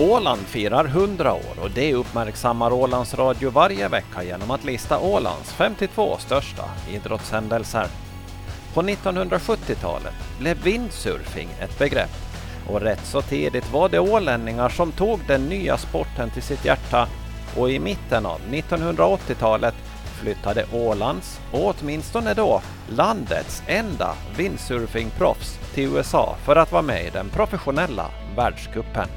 Åland firar 100 år och det uppmärksammar Ålands Radio varje vecka genom att lista Ålands 52 största idrottshändelser. På 1970-talet blev windsurfing ett begrepp och rätt så tidigt var det ålänningar som tog den nya sporten till sitt hjärta och i mitten av 1980-talet flyttade Ålands, och åtminstone då landets enda windsurfingproffs till USA för att vara med i den professionella världskuppen.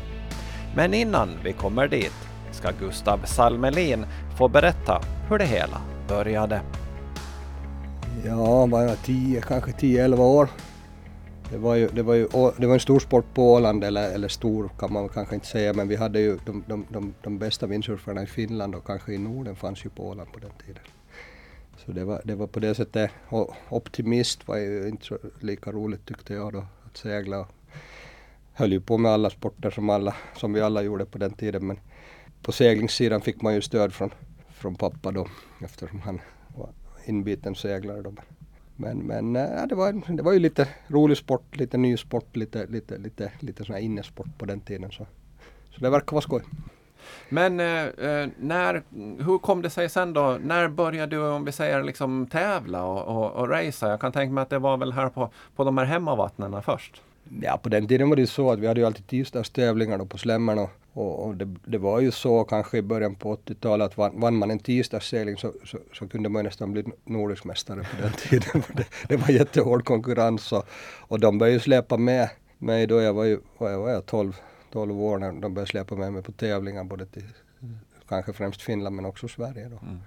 Men innan vi kommer dit ska Gustav Salmelin få berätta hur det hela började. Ja, bara 10, kanske 10-11 år. Det var, ju, det, var ju, det var en stor sport på Åland, eller, eller stor kan man kanske inte säga, men vi hade ju de, de, de, de bästa windsurfarna i Finland och kanske i Norden fanns ju på Åland på den tiden. Så det var, det var på det sättet, och optimist var ju inte lika roligt tyckte jag då, att segla. Höll ju på med alla sporter som, alla, som vi alla gjorde på den tiden, men på seglingssidan fick man ju stöd från, från pappa då, eftersom han var inbiten seglare då. Men, men äh, det, var, det var ju lite rolig sport, lite ny sport, lite, lite, lite, lite sån här innesport på den tiden. Så, så det verkar vara skoj. Men eh, eh, när, hur kom det sig sen då? När började du, om vi säger liksom tävla och, och, och racea? Jag kan tänka mig att det var väl här på, på de här hemmavattnen först? Ja, på den tiden var det ju så att vi hade ju alltid tisdagstävlingar då på Slämmen och, och, och det, det, var ju så kanske i början på 80-talet att vann, vann man en tisdagssegling så, så, så, kunde man nästan bli nordisk mästare på den tiden. det, det var jättehård konkurrens och, och de började ju släpa med mig då jag var ju, var jag, var jag 12, 12 år när de började släpa med mig på tävlingar både till kanske främst Finland men också Sverige då. Mm.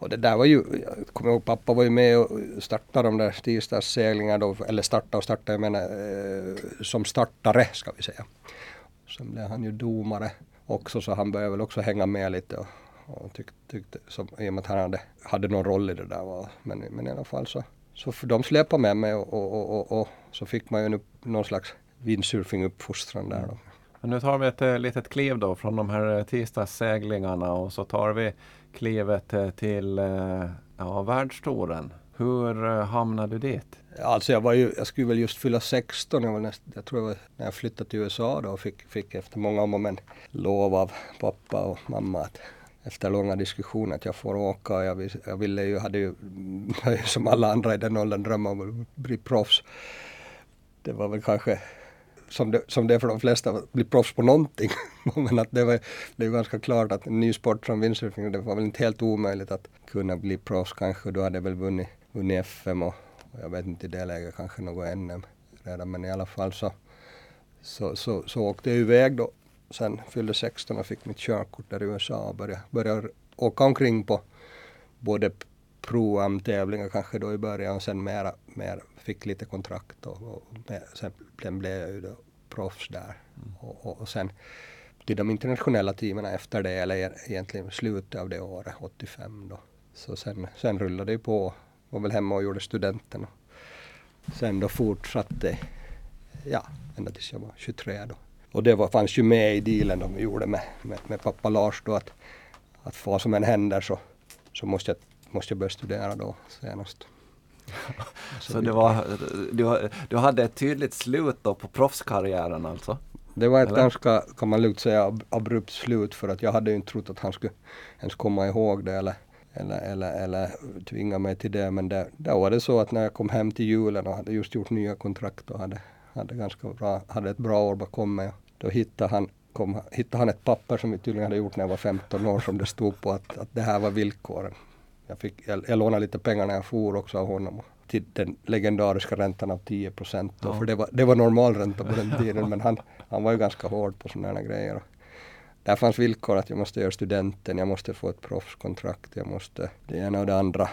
Och det där var ju, jag kommer ihåg pappa var ju med och startade de där tisdagsseglingarna då, eller starta och starta, jag menar eh, som startare ska vi säga. Sen blev han ju domare också så han började väl också hänga med lite och, och tyckte, tyckte som, i och med att han hade, hade någon roll i det där. Va? Men, men i alla fall så, så de släpade med mig och, och, och, och, så fick man ju nu någon slags windsurfinguppfostran där då. Men nu tar vi ett eh, litet kliv då från de här eh, tisdagsseglingarna och så tar vi klivet eh, till ja, världstouren. Hur hamnade du dit? Alltså jag var ju, jag skulle väl just fylla 16, jag, var näst, jag tror jag var när jag flyttade till USA då och fick, fick efter många om och men lov av pappa och mamma att efter långa diskussioner att jag får åka. Jag, jag ville ju, hade ju som alla andra i den åldern drömma om att bli proffs. Det var väl kanske som det, som det är för de flesta, att bli proffs på någonting. Men att det, var, det är ganska klart att en ny sport som windsurfing, det var väl inte helt omöjligt att kunna bli proffs kanske. Du hade väl vunnit, vunnit FM och, och jag vet inte i det läget kanske något NM redan men i alla fall så, så, så, så åkte jag iväg då. Sen fyllde 16 och fick mitt körkort där i USA och började, började åka omkring på både pro-am-tävlingar kanske då i början och sen mera, mera fick lite kontrakt och, och sen blev jag ju då proffs där. Mm. Och, och, och, sen till de internationella teamen efter det, eller egentligen slutet av det året, 85 då. Så sen, sen rullade det på, var väl hemma och gjorde studenten. Och sen då fortsatte, ja, ända tills jag var 23 då. Och det var, fanns ju med i dealen de gjorde med, med, med pappa Lars då att, att vad som än händer så, så måste jag, måste jag börja studera då senast. så det var, du, du hade ett tydligt slut då på proffskarriären alltså? Det var ett Eller? ganska, kan man lugnt säga, abrupt slut för att jag hade ju inte trott att han skulle ens komma ihåg det eller, eller, eller, eller tvinga mig till det. Men det, då var det så att när jag kom hem till julen och hade just gjort nya kontrakt och hade, hade, ganska bra, hade ett bra år bakom mig. Då hittade han, kom, hittade han ett papper som vi tydligen hade gjort när jag var 15 år som det stod på att, att det här var villkoren. Jag, fick, jag, jag lånade lite pengar när jag for också av honom till den legendariska räntan av 10 procent. Ja. För det var, det var normalränta på den tiden men han, han var ju ganska hård på sådana grejer. Där fanns villkor att jag måste göra studenten, jag måste få ett proffskontrakt, jag måste det ena och det andra.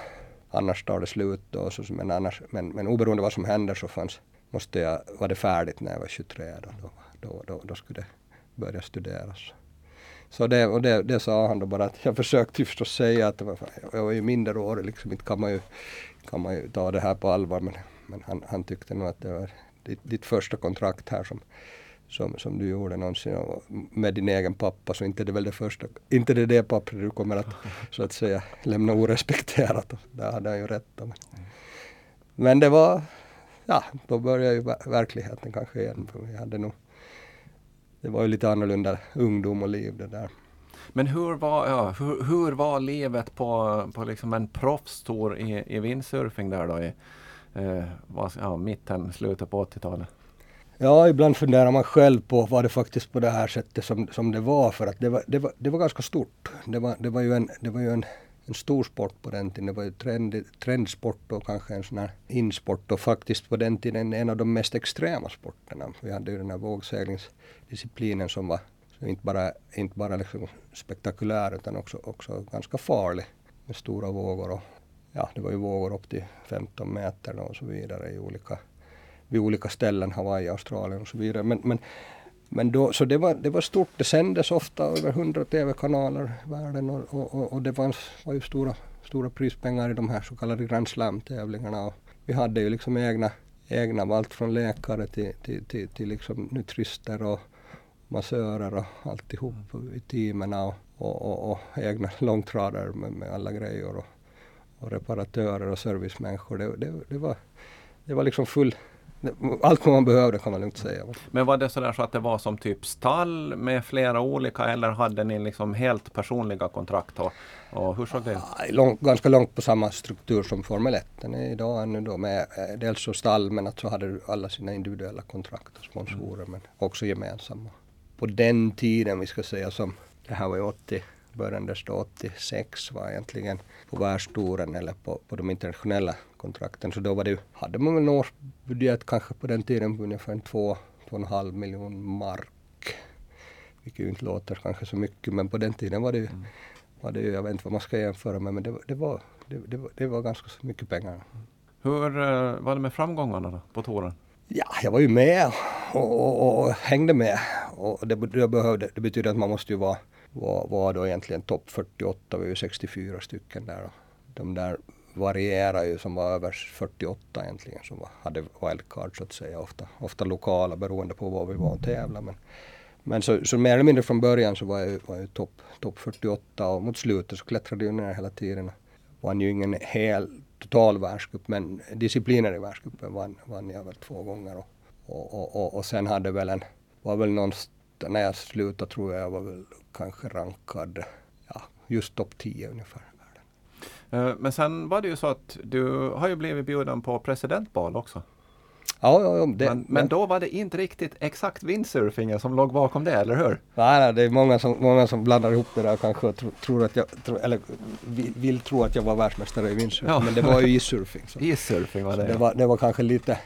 Annars tar det slut då. Så, men, annars, men, men oberoende vad som händer så fanns, måste jag, var det färdigt när jag var 23 då. Då, då, då, då skulle det börja studeras. Så det, och det, det sa han då bara att jag försökte förstås säga att var, jag var ju minderårig liksom, inte kan man ju, kan man ju ta det här på allvar men, men han, han tyckte nog att det var ditt, ditt första kontrakt här som, som, som du gjorde någonsin med din egen pappa så inte det väl det första, inte det det pappret du kommer att så att säga lämna orespekterat. Där hade han ju rätt. Men, men det var, ja då började ju verkligheten kanske igen. För jag hade nog det var ju lite annorlunda ungdom och liv det där. Men hur var, ja, hur, hur var livet på, på liksom en proffstour i, i windsurfing där då i eh, var, ja, mitten, slutet på 80-talet? Ja, ibland funderar man själv på var det faktiskt på det här sättet som, som det var för att det var, det var, det var ganska stort. Det var, det var ju, en, det var ju en, en stor sport på den tiden. Det var ju trend, trendsport och kanske en sån här insport och faktiskt på den tiden en av de mest extrema sporterna. Vi hade ju den här vågseglingsdisciplinen som var inte bara, inte bara liksom spektakulär utan också, också ganska farlig med stora vågor. Och, ja, det var ju vågor upp till 15 meter och så vidare i olika, vid olika ställen, Hawaii, Australien och så vidare. Men, men, men då, så det var, det var stort, det sändes ofta över 100 TV-kanaler i världen och, och, och det var, var ju stora, stora prispengar i de här så kallade Grand Slam-tävlingarna. Vi hade ju liksom egna, egna allt från läkare till, till, till, till liksom nutrister och massörer och alltihop i teamen och, och, och, och, egna långtradare med, med alla grejer och, och reparatörer och servicemänniskor. Det, det, det, var, det var liksom full allt man behövde kan man lugnt säga. Men var det sådär så att det var som typ stall med flera olika eller hade ni liksom helt personliga kontrakt? Och, och hur såg det ut? Lång, ganska långt på samma struktur som Formel 1. Den är idag ännu då med eh, dels så stall men att så hade alla sina individuella kontrakt och sponsorer mm. men också gemensamma på den tiden, vi ska säga som, det här var ju 80, början då 86 var egentligen på världstouren eller på, på de internationella kontrakten. Så då var det hade man väl en årsbudget kanske på den tiden på ungefär en två, två och en halv miljon mark. Vilket ju inte låter kanske så mycket men på den tiden var det ju, mm. var det ju jag vet inte vad man ska jämföra med men det, det, var, det, det, var, det var ganska mycket pengar. Hur uh, var det med framgångarna då på touren? Ja, jag var ju med och, och, och hängde med. Och det, det, behövde, det betyder att man måste ju vara, var, var då egentligen topp 48, vi är ju 64 stycken där. Och de där varierar ju som var över 48 egentligen som var, hade wildcard så att säga. Ofta, ofta lokala beroende på var vi var och tävlade. Men, men så, så mer eller mindre från början så var jag, var jag topp top 48 och mot slutet så klättrade jag ner hela tiden. Vann ju ingen hel total världscup men discipliner i världscupen vann, vann jag väl två gånger. Och, och, och, och sen hade väl en, var väl någonstans, när jag slutade tror jag jag var väl kanske rankad, ja, just topp 10 ungefär. Eh, men sen var det ju så att du har ju blivit bjuden på presidentbal också. Ja, ja, ja det, men, men, då var det inte riktigt exakt windsurfingen som låg bakom det, eller hur? Nej, nej det är många som, många som blandar ihop det där kanske och tro, tror att jag, tro, eller vill, vill, tro att jag var världsmästare i windsurfing. Ja. Men det var ju issurfing. issurfing var det, det, var, det var kanske lite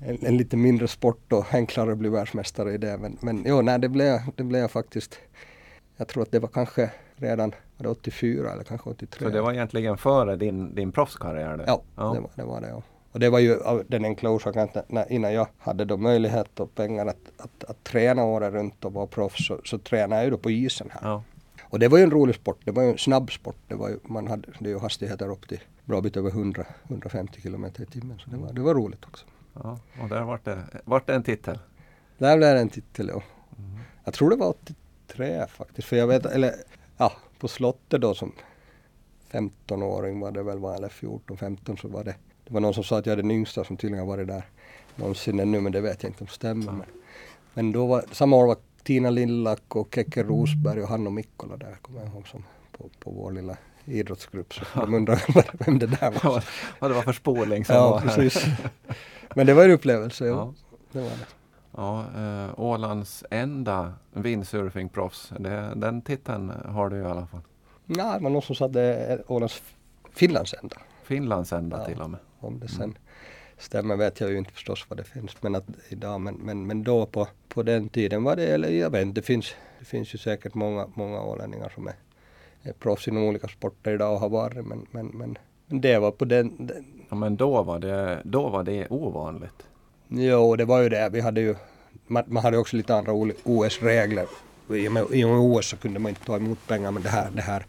en, en, lite mindre sport och enklare att bli världsmästare i det. Men, men jo, nej, det blev, det blev faktiskt, jag tror att det var kanske redan var det 84 eller kanske 83. Så det var egentligen före din, din proffskarriär? Ja, ja. Det, var, det var det. Ja. Och det var ju av den enkla orsaken att när, innan jag hade då möjlighet och pengar att, att, att träna året runt och vara proffs så, så tränade jag ju då på isen här. Ja. Och det var ju en rolig sport, det var ju en snabb sport. Det var ju, man hade, det ju hastigheter upp till bra bit över 100, 150 kilometer i timmen. Så det var, det var roligt också. Ja, och där vart det, vart det en titel? Där blev det en titel, ja. Mm. Jag tror det var 83 faktiskt. För jag vet, eller ja, på slottet då som 15-åring var det väl, eller 14-15 så var det det var någon som sa att jag är den yngsta som tydligen har varit där någonsin ännu, men det vet jag inte om det stämmer. Men, men då var, samma år var Tina Lillack och Kekke Rosberg och Hanno Mikkola där, kommer jag ihåg, som på, på vår lilla idrottsgrupp. Så de undrar vem det där var. Vad det var för spårling som ja, var här. Precis. Men det var en upplevelse, ja. Det var det. Ja, eh, Ålands enda windsurfingproffs. Den titeln har du i alla fall. Nej, det var någon som sa att det är Ålands Finlands enda. Finlands enda ja. till och med. Om det sen mm. stämmer vet jag ju inte förstås vad det finns men att idag men, men, men då på, på den tiden var det, eller jag vet inte, det finns, det finns ju säkert många, många ålänningar som är, är proffs inom olika sporter idag och har varit men, men, men det var på den, den Ja men då var det, då var det ovanligt. Jo det var ju det, vi hade ju man, man hade också lite andra OS-regler. I och med, i och med OS så kunde man inte ta emot pengar men det här, det här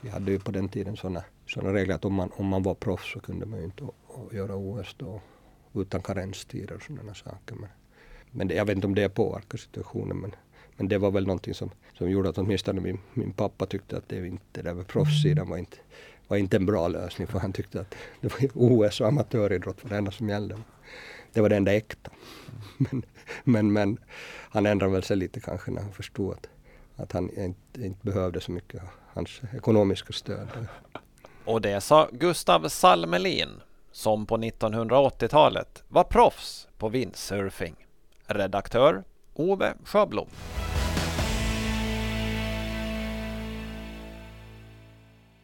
vi hade ju på den tiden sådana såna regler att om man, om man var proffs så kunde man ju inte göra OS då utan karenstider och sådana saker. Men, men det, jag vet inte om det påverkar situationen men, men det var väl någonting som, som gjorde att åtminstone min, min pappa tyckte att det, inte, det där med proffssidan var inte, var inte en bra lösning för han tyckte att det var OS och amatöridrott var det enda som gällde. Det var det enda äkta. Men, Men, men han ändrade väl sig lite kanske när han förstod att, att han inte, inte behövde så mycket hans ekonomiska stöd. Och det sa Gustav Salmelin som på 1980-talet var proffs på windsurfing. Redaktör Ove Sjöblom.